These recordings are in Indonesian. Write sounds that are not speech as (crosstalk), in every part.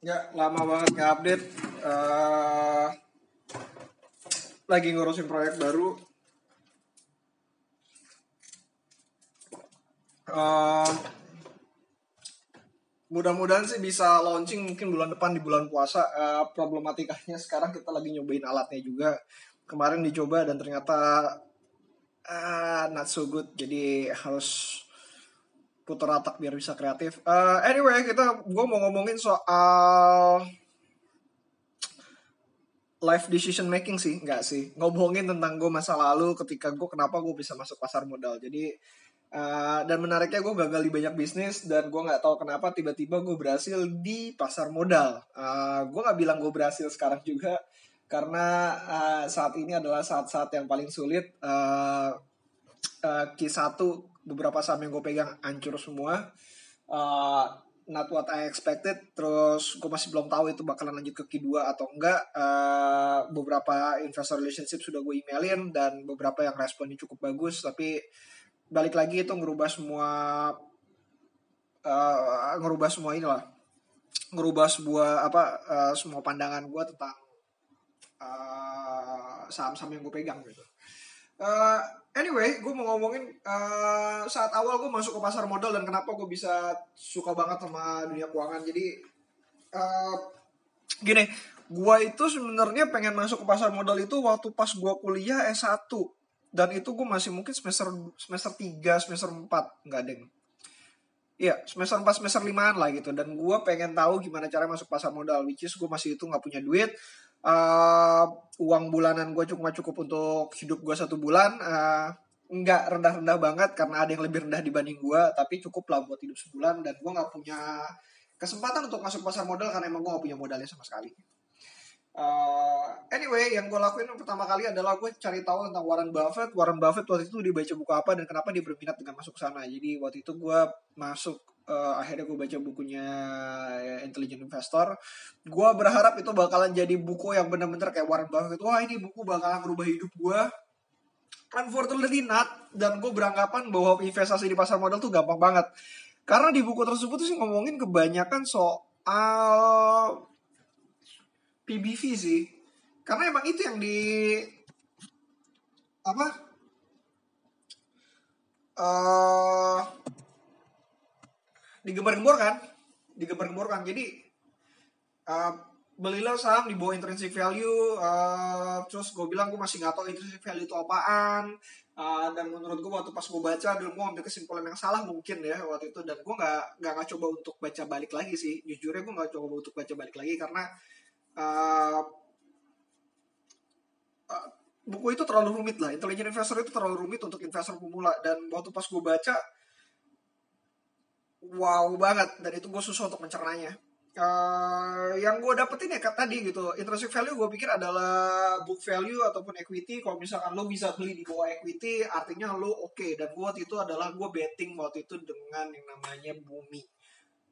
Ya, lama banget nggak update. Eh, lagi ngurusin proyek baru. Eh, mudah-mudahan sih bisa launching mungkin bulan depan di bulan puasa. Eh, problematikanya sekarang kita lagi nyobain alatnya juga. Kemarin dicoba dan ternyata ah not so good. Jadi harus putar otak biar bisa kreatif. Eh, anyway, kita gue mau ngomongin soal life decision making sih, nggak sih. Ngomongin tentang gue masa lalu ketika gue kenapa gue bisa masuk pasar modal. Jadi eh, dan menariknya gue gagal di banyak bisnis dan gue nggak tahu kenapa tiba-tiba gue berhasil di pasar modal. Eh, gue nggak bilang gue berhasil sekarang juga karena eh, saat ini adalah saat-saat yang paling sulit. Eh, Q1 beberapa saham yang gue pegang hancur semua. Uh, not what I expected. Terus gue masih belum tahu itu bakalan lanjut ke Q2 atau enggak. Uh, beberapa investor relationship sudah gue emailin dan beberapa yang responnya cukup bagus. Tapi balik lagi itu ngerubah semua uh, ngerubah semua inilah ngerubah sebuah apa uh, semua pandangan gue tentang uh, saham-saham yang gue pegang gitu. Uh, anyway, gue mau ngomongin uh, saat awal gue masuk ke pasar modal dan kenapa gue bisa suka banget sama dunia keuangan. Jadi uh, gini, gue itu sebenarnya pengen masuk ke pasar modal itu waktu pas gue kuliah S1 dan itu gue masih mungkin semester semester 3, semester 4, nggak deng. Iya, semester 4, semester 5 lah gitu. Dan gue pengen tahu gimana cara masuk pasar modal. Which is gue masih itu nggak punya duit uh, uang bulanan gue cuma cukup untuk hidup gue satu bulan uh, nggak rendah-rendah banget karena ada yang lebih rendah dibanding gue tapi cukup lah buat hidup sebulan dan gue nggak punya kesempatan untuk masuk pasar modal karena emang gue gak punya modalnya sama sekali. Uh, anyway yang gue lakuin yang pertama kali adalah gue cari tahu tentang Warren Buffett. Warren Buffett waktu itu dia baca buku apa dan kenapa dia berminat dengan masuk sana. Jadi waktu itu gue masuk uh, akhirnya gue baca bukunya Intelligent Investor. Gue berharap itu bakalan jadi buku yang bener-bener kayak Warren Buffett. Wah ini buku bakalan merubah hidup gue. Unfortunately not. Dan gue beranggapan bahwa investasi di pasar modal tuh gampang banget. Karena di buku tersebut tuh sih ngomongin kebanyakan soal PBV sih. Karena emang itu yang di apa? Uh, digembar-gemborkan digembar-gemborkan jadi uh, belilah saham di bawah intrinsic value uh, terus gue bilang gue masih nggak tahu intrinsic value itu apaan. Uh, dan menurut gue waktu pas gue baca dulu gue ambil kesimpulan yang salah mungkin ya waktu itu dan gue nggak nggak coba untuk baca balik lagi sih. Jujurnya gue nggak coba untuk baca balik lagi karena uh, uh, buku itu terlalu rumit lah. Intelligent investor itu terlalu rumit untuk investor pemula. Dan waktu pas gue baca wow banget dan itu gue susah untuk mencernanya uh, yang gue dapetin ya kat tadi gitu intrinsic value gue pikir adalah book value ataupun equity kalau misalkan lo bisa beli di bawah equity artinya lo oke okay. dan gue waktu itu adalah gue betting waktu itu dengan yang namanya bumi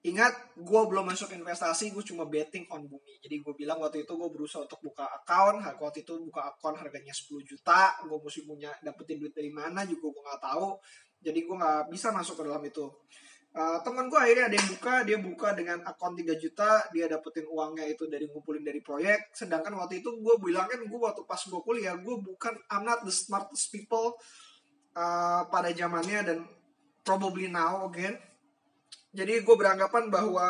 Ingat, gue belum masuk investasi, gue cuma betting on bumi. Jadi gue bilang waktu itu gue berusaha untuk buka account, waktu itu buka account harganya 10 juta, gue mesti punya dapetin duit dari mana juga gue nggak tahu. Jadi gue nggak bisa masuk ke dalam itu. Uh, teman gue akhirnya ada yang buka, dia buka dengan akun 3 juta, dia dapetin uangnya itu dari ngumpulin dari proyek. Sedangkan waktu itu gue bilang kan gue waktu pas gue kuliah, gue bukan I'm not the smartest people uh, pada zamannya dan probably now again. Jadi gue beranggapan bahwa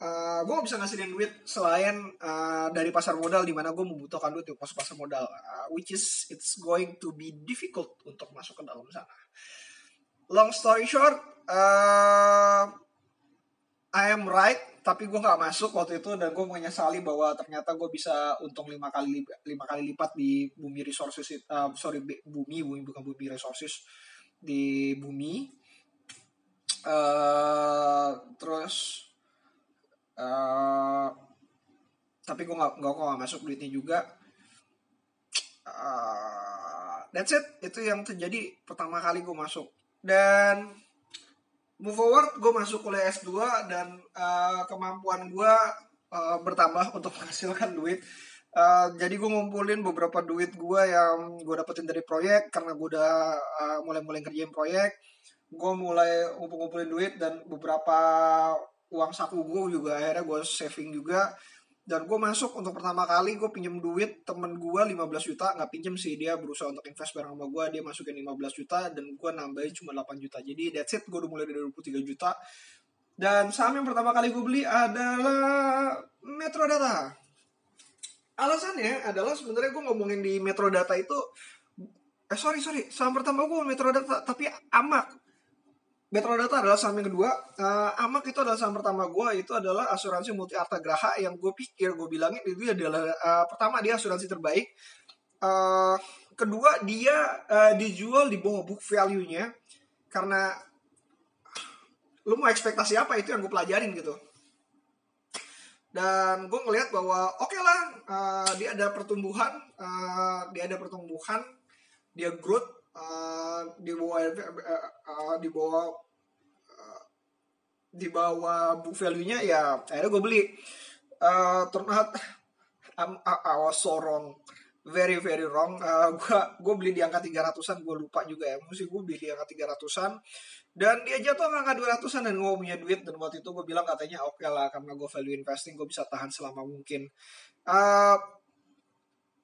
uh, gue gak bisa ngasihin duit selain uh, dari pasar modal di mana gue membutuhkan duit untuk masuk pasar modal, uh, which is it's going to be difficult untuk masuk ke dalam sana. Long story short, uh, I am right, tapi gue nggak masuk waktu itu dan gue menyesali bahwa ternyata gue bisa untung lima kali lima kali lipat di bumi resources, uh, sorry bumi bumi bukan bumi resources di bumi. Uh, terus uh, tapi gue nggak nggak masuk duitnya juga. Uh, that's it, itu yang terjadi pertama kali gue masuk dan move forward gue masuk kuliah S2 dan uh, kemampuan gue uh, bertambah untuk menghasilkan duit. Uh, jadi gue ngumpulin beberapa duit gue yang gue dapetin dari proyek karena gue udah uh, mulai-mulai kerjain proyek. Gue mulai ngumpul-ngumpulin duit dan beberapa uang saku gue juga akhirnya gue saving juga dan gue masuk untuk pertama kali gue pinjem duit temen gue 15 juta nggak pinjem sih. Dia berusaha untuk invest bareng sama gue dia masukin 15 juta dan gue nambahin cuma 8 juta. Jadi that's it gue udah mulai dari 23 juta. Dan saham yang pertama kali gue beli adalah Metro Data alasannya adalah sebenarnya gue ngomongin di Metro Data itu eh sorry sorry. Saham pertama gue Metro Data tapi amak Metrodata adalah saham yang kedua. Uh, Amak itu adalah saham pertama gue. Itu adalah asuransi multi arta graha yang gue pikir gue bilangin itu adalah uh, pertama dia asuransi terbaik. Uh, kedua dia uh, dijual di bawah book value-nya karena lu mau ekspektasi apa itu yang gue pelajarin gitu. Dan gue ngelihat bahwa oke okay lah uh, dia ada pertumbuhan, uh, dia ada pertumbuhan, dia growth uh, di bawah uh, uh, di bawah uh, di bawah book value-nya ya akhirnya gue beli. Uh, turn out I'm, I, was so wrong. Very very wrong. Uh, gue beli di angka 300an gue lupa juga ya. Mesti gue beli di angka 300an dan dia jatuh angka 200an dan gue punya duit. Dan waktu itu gue bilang katanya oke okay lah karena gue value investing gue bisa tahan selama mungkin. Uh,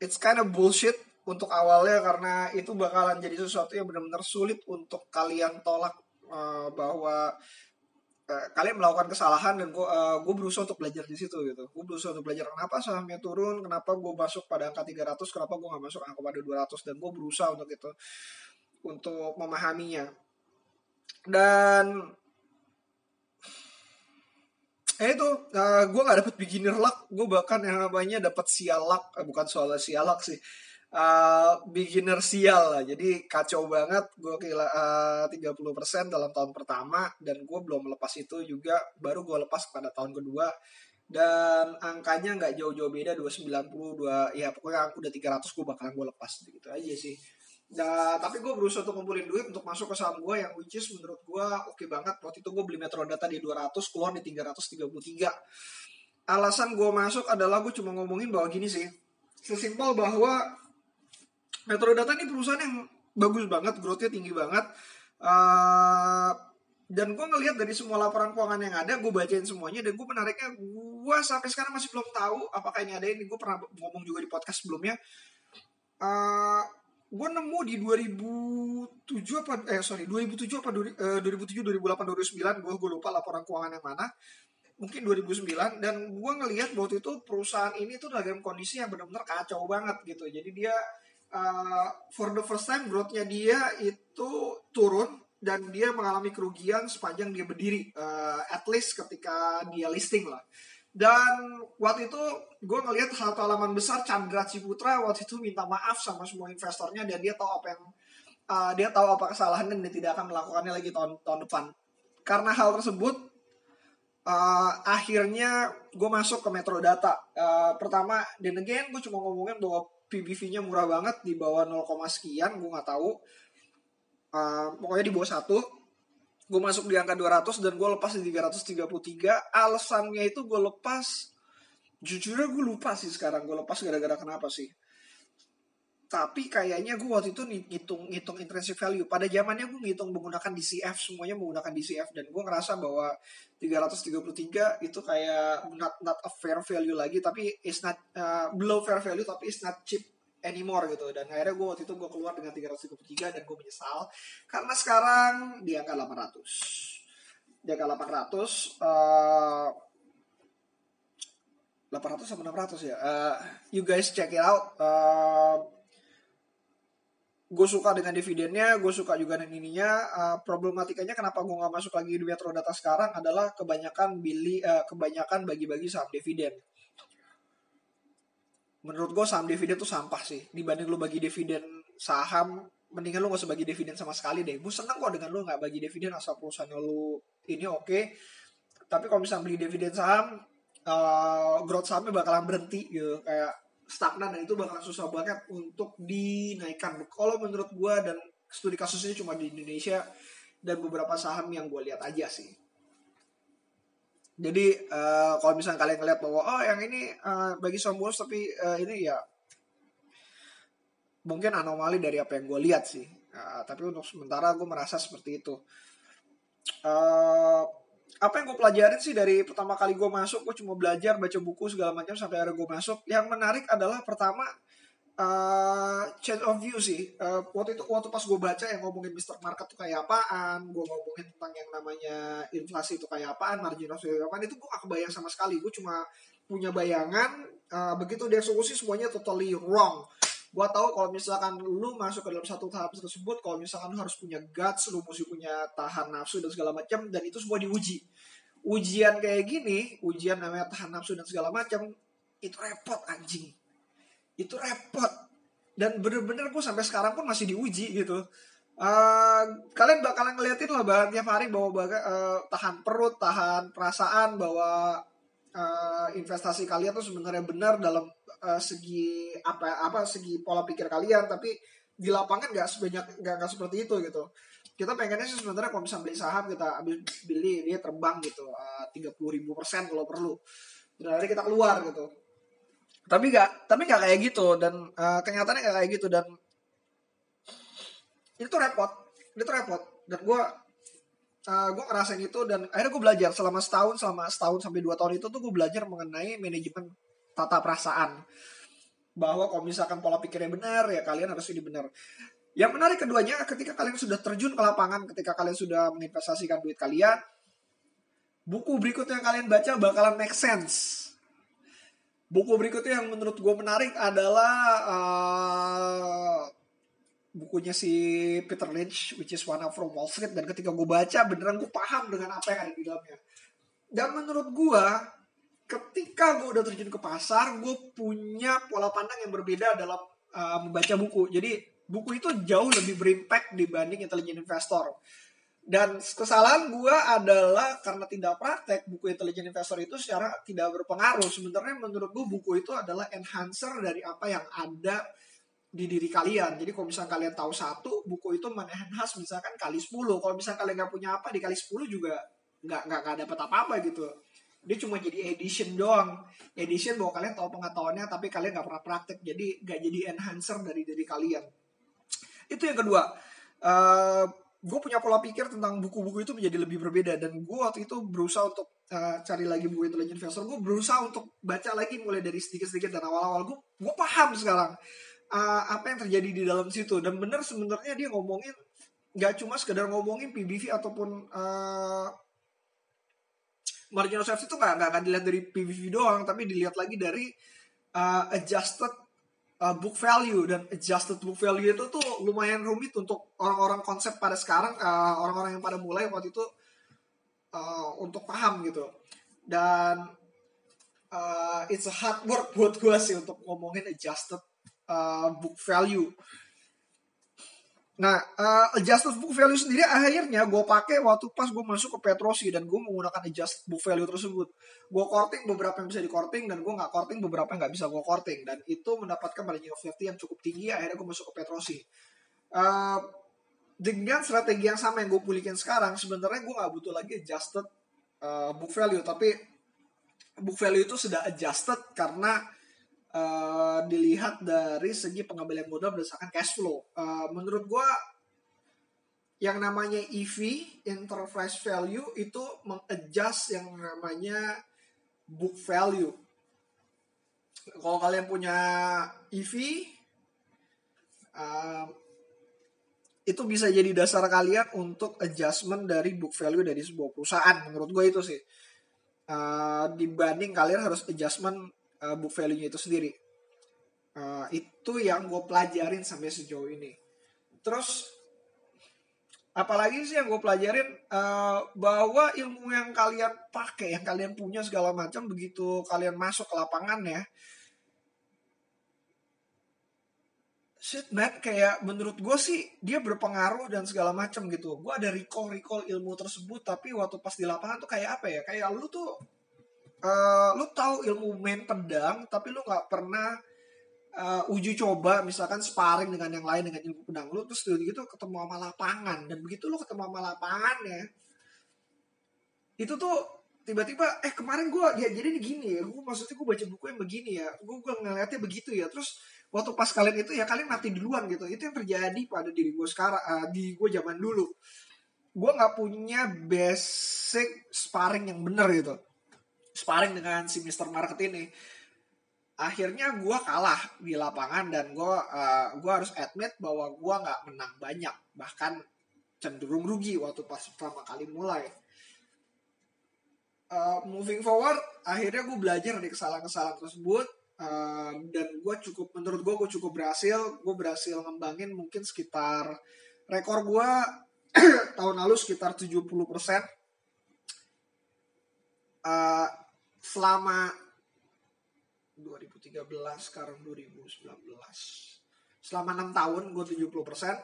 it's kind of bullshit untuk awalnya karena itu bakalan jadi sesuatu yang benar-benar sulit untuk kalian tolak uh, bahwa uh, kalian melakukan kesalahan dan gue uh, berusaha untuk belajar di situ gitu. Gue berusaha untuk belajar kenapa sahamnya turun? Kenapa gue masuk pada angka 300 kenapa gue nggak masuk angka pada 200 dan gue berusaha untuk itu untuk memahaminya. Dan eh itu uh, gue nggak dapet beginner luck. Gue bahkan yang namanya dapat sial luck. Uh, bukan soal sial luck sih uh, beginner sial lah. Jadi kacau banget. Gue kira uh, 30% dalam tahun pertama dan gue belum melepas itu juga. Baru gue lepas pada tahun kedua. Dan angkanya nggak jauh-jauh beda 290 2 ya pokoknya aku udah 300 gue bakalan gue lepas gitu aja sih. Nah, tapi gue berusaha untuk ngumpulin duit untuk masuk ke saham gue yang which is menurut gue oke okay banget. Waktu itu gue beli Metro Data di 200, keluar di 333. Alasan gue masuk adalah gue cuma ngomongin bahwa gini sih. Sesimpel bahwa Metrodata ini perusahaan yang bagus banget, growth-nya tinggi banget. Uh, dan gue ngelihat dari semua laporan keuangan yang ada, gue bacain semuanya dan gue menariknya, gue sampai sekarang masih belum tahu apakah ini ada ini. Gue pernah ngomong juga di podcast sebelumnya. Uh, gue nemu di 2007 apa eh sorry 2007 apa uh, 2007 2008 2009 gue gue lupa laporan keuangan yang mana mungkin 2009 dan gue ngelihat waktu itu perusahaan ini tuh dalam kondisi yang benar-benar kacau banget gitu jadi dia uh, for the first time growth-nya dia itu turun dan dia mengalami kerugian sepanjang dia berdiri uh, at least ketika dia listing lah. Dan waktu itu gue ngelihat satu halaman besar Chandra Ciputra waktu itu minta maaf sama semua investornya dan dia tahu apa yang uh, dia tahu apa kesalahannya dan dia tidak akan melakukannya lagi tahun tahun depan. Karena hal tersebut uh, akhirnya gue masuk ke Metro Data uh, pertama dan again gue cuma ngomongin bahwa PBV-nya murah banget di bawah 0, sekian gue nggak tahu. Uh, pokoknya di bawah satu. Gue masuk di angka 200 dan gue lepas di 333 alasannya itu gue lepas. Jujurnya gue lupa sih sekarang gue lepas gara-gara kenapa sih tapi kayaknya gue waktu itu ngitung ngitung intrinsic value. Pada zamannya gue ngitung menggunakan DCF semuanya menggunakan DCF dan gue ngerasa bahwa 333 itu kayak not not a fair value lagi. Tapi is not uh, below fair value tapi is not cheap anymore gitu. Dan akhirnya gue waktu itu gue keluar dengan 333 dan gue menyesal. Karena sekarang di angka 800 di angka 800 uh, 800 sama 600 ya? Uh, you guys check it out. Uh, gue suka dengan dividennya, gue suka juga dengan ininya. Uh, problematikanya kenapa gue nggak masuk lagi di Metro Data sekarang adalah kebanyakan beli, uh, kebanyakan bagi-bagi saham dividen. Menurut gue saham dividen tuh sampah sih. Dibanding lu bagi dividen saham, mendingan lu gak usah bagi dividen sama sekali deh. Gue seneng kok dengan lu nggak bagi dividen asal perusahaan lu ini oke. Okay. Tapi kalau misalnya beli dividen saham, uh, growth sahamnya bakalan berhenti gitu. Kayak stagnan dan itu bakal susah banget untuk dinaikkan. Kalau menurut gue dan studi kasusnya cuma di Indonesia dan beberapa saham yang gue lihat aja sih. Jadi uh, kalau misalnya kalian ngeliat bahwa oh yang ini uh, bagi saham bonus tapi uh, ini ya mungkin anomali dari apa yang gue lihat sih. Uh, tapi untuk sementara gue merasa seperti itu. Uh, apa yang gue pelajarin sih dari pertama kali gue masuk gue cuma belajar baca buku segala macam sampai akhirnya gue masuk. Yang menarik adalah pertama uh, change of view sih. Uh, waktu itu waktu pas gue baca yang ngomongin Mr. Market tuh kayak apaan gue ngomongin tentang yang namanya inflasi itu kayak apaan margin of safety apaan itu gue gak kebayang sama sekali. Gue cuma punya bayangan uh, begitu dieksekusi semuanya totally wrong gue tahu kalau misalkan lu masuk ke dalam satu tahap tersebut kalau misalkan lu harus punya guts lu mesti punya tahan nafsu dan segala macam dan itu semua diuji. Ujian kayak gini ujian namanya tahan nafsu dan segala macam itu repot anjing. Itu repot. Dan bener-bener gue sampai sekarang pun masih diuji gitu. Uh, kalian bakalan ngeliatin lah bahwa tiap hari bahwa baga, uh, tahan perut tahan perasaan bahwa uh, investasi kalian tuh sebenarnya benar dalam uh, segi apa apa segi pola pikir kalian tapi di lapangan nggak sebanyak nggak seperti itu gitu. Kita pengennya sih sebenarnya kalau misalnya beli saham kita habis beli dia terbang gitu eh, tiga puluh ribu persen kalau perlu. Dari kita keluar gitu. Tapi nggak tapi nggak kayak gitu dan uh, kenyataannya nggak kayak gitu dan itu repot. Itu repot. Dan gue uh, gue ngerasain itu dan akhirnya gue belajar selama setahun selama setahun sampai dua tahun itu tuh gue belajar mengenai manajemen tata perasaan bahwa kalau misalkan pola pikirnya benar ya kalian harus ini benar. Yang menarik keduanya ketika kalian sudah terjun ke lapangan, ketika kalian sudah menginvestasikan duit kalian, buku berikutnya yang kalian baca bakalan make sense. Buku berikutnya yang menurut gue menarik adalah uh, bukunya si Peter Lynch, which is One Up from Wall Street. Dan ketika gue baca, beneran gue paham dengan apa yang ada di dalamnya. Dan menurut gue, ketika gue udah terjun ke pasar, gue punya pola pandang yang berbeda dalam uh, membaca buku. Jadi buku itu jauh lebih berimpact dibanding intelligent investor. Dan kesalahan gue adalah karena tidak praktek buku intelligent investor itu secara tidak berpengaruh. Sebenarnya menurut gue buku itu adalah enhancer dari apa yang ada di diri kalian. Jadi kalau misalnya kalian tahu satu, buku itu menenhance misalkan kali 10. Kalau misalnya kalian nggak punya apa, dikali 10 juga nggak nggak dapat apa-apa gitu. Dia cuma jadi edition doang. Edition bahwa kalian tahu pengetahuannya tapi kalian nggak pernah praktek. Jadi nggak jadi enhancer dari diri kalian. Itu yang kedua. Uh, eh, gue punya pola pikir tentang buku-buku itu menjadi lebih berbeda. Dan gue waktu itu berusaha untuk uh, cari lagi buku intelligent investor. Gue berusaha untuk baca lagi mulai dari sedikit-sedikit. Dan awal-awal gue gue paham sekarang uh, apa yang terjadi di dalam situ dan benar sebenarnya dia ngomongin nggak cuma sekedar ngomongin PBV ataupun uh, margin of safety itu nggak akan dilihat dari PBV doang, tapi dilihat lagi dari uh, adjusted uh, book value dan adjusted book value itu tuh lumayan rumit untuk orang-orang konsep pada sekarang, uh, orang-orang yang pada mulai waktu itu uh, untuk paham gitu. Dan uh, it's a hard work buat gue sih untuk ngomongin adjusted uh, book value Nah, uh, adjusted book value sendiri akhirnya gue pakai waktu pas gue masuk ke Petrosi dan gue menggunakan adjusted book value tersebut. Gue korting beberapa yang bisa di korting dan gue nggak korting beberapa yang nggak bisa gue korting dan itu mendapatkan margin of safety yang cukup tinggi. Akhirnya gue masuk ke Petrosi. Uh, dengan strategi yang sama yang gue pulihkan sekarang, sebenarnya gue nggak butuh lagi adjusted uh, book value, tapi book value itu sudah adjusted karena uh, dilihat dari segi pengambilan modal berdasarkan cash flow. Uh, menurut gue yang namanya EV enterprise value itu mengadjust yang namanya book value. Kalau kalian punya EV uh, itu bisa jadi dasar kalian untuk adjustment dari book value dari sebuah perusahaan. Menurut gue itu sih. Uh, dibanding kalian harus adjustment uh, book value-nya itu sendiri. Uh, itu yang gue pelajarin sampai sejauh ini. Terus apalagi sih yang gue pelajarin uh, bahwa ilmu yang kalian pakai, yang kalian punya segala macam begitu kalian masuk ke lapangan ya. Shit man, kayak menurut gue sih dia berpengaruh dan segala macam gitu. Gue ada recall recall ilmu tersebut, tapi waktu pas di lapangan tuh kayak apa ya? Kayak lu tuh uh, lu tahu ilmu main pedang tapi lu nggak pernah uh, uji coba misalkan sparring dengan yang lain dengan ilmu pedang lu terus gitu ketemu sama lapangan. Dan begitu lu ketemu sama lapangan ya itu tuh tiba-tiba eh kemarin gue ya jadi ini gini ya gue maksudnya gue baca buku yang begini ya gue gue ngeliatnya begitu ya terus waktu pas kalian itu ya kalian mati duluan gitu. Itu yang terjadi pada diri gue sekarang uh, di gue zaman dulu. Gue nggak punya basic sparring yang bener gitu sparring dengan si Mr. Market ini. Akhirnya gue kalah di lapangan dan gue uh, gue harus admit bahwa gue nggak menang banyak. Bahkan cenderung rugi waktu pas pertama kali mulai. Uh, moving forward akhirnya gue belajar dari kesalahan-kesalahan tersebut. Uh, dan gue cukup menurut gue gue cukup berhasil. Gue berhasil ngembangin mungkin sekitar rekor gue (clears throat) tahun lalu sekitar 70 persen. Uh, selama 2013 sekarang 2019 selama 6 tahun gue 70 persen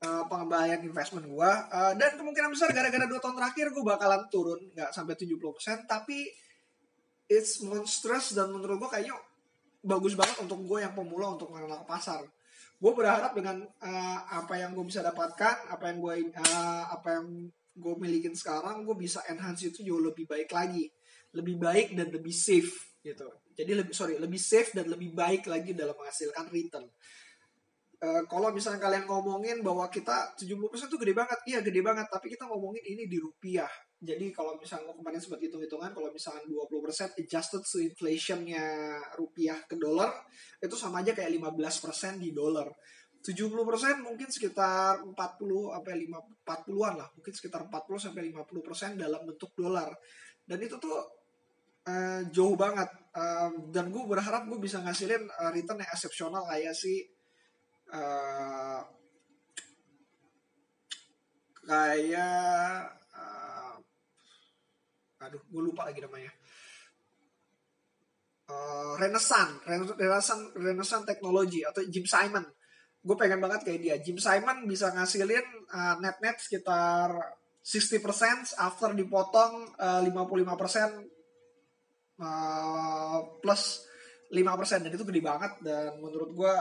uh, pengembalian investment gue uh, dan kemungkinan besar gara-gara dua tahun terakhir gue bakalan turun nggak sampai 70 persen tapi it's monstrous dan menurut gue kayaknya bagus banget untuk gue yang pemula untuk mengenal pasar. Gue berharap dengan uh, apa yang gue bisa dapatkan apa yang gue uh, apa yang gue milikin sekarang gue bisa enhance itu jauh lebih baik lagi lebih baik dan lebih safe gitu jadi lebih sorry lebih safe dan lebih baik lagi dalam menghasilkan return Uh, kalau misalnya kalian ngomongin bahwa kita 70% itu gede banget, iya gede banget, tapi kita ngomongin ini di rupiah. Jadi kalau misalnya kemarin sempat hitung-hitungan, kalau misalnya 20% adjusted to inflationnya rupiah ke dolar, itu sama aja kayak 15% di dolar. 70% mungkin sekitar 40 sampai 5 40-an lah, mungkin sekitar 40 sampai 50% dalam bentuk dolar. Dan itu tuh uh, jauh banget. Uh, dan gue berharap gue bisa ngasilin uh, return yang eksepsional kayak si uh, kayak uh, aduh gue lupa lagi namanya. Uh, Renaissance Renaissance Renaissance teknologi atau Jim Simon. Gue pengen banget kayak dia. Jim Simon bisa ngasilin uh, net net sekitar 60% after dipotong uh, 55% uh, plus 5% dan itu gede banget dan menurut gue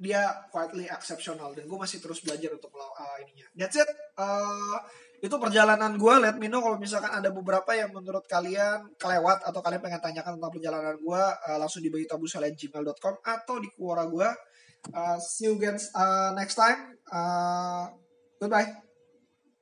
dia quietly exceptional dan gue masih terus belajar untuk uh, ininya. That's it. Uh, itu perjalanan gue. Let me know kalau misalkan ada beberapa yang menurut kalian kelewat atau kalian pengen tanyakan tentang perjalanan gue, uh, langsung di gmail.com atau di Quora gue. Uh, see you again uh, next time. Uh, goodbye.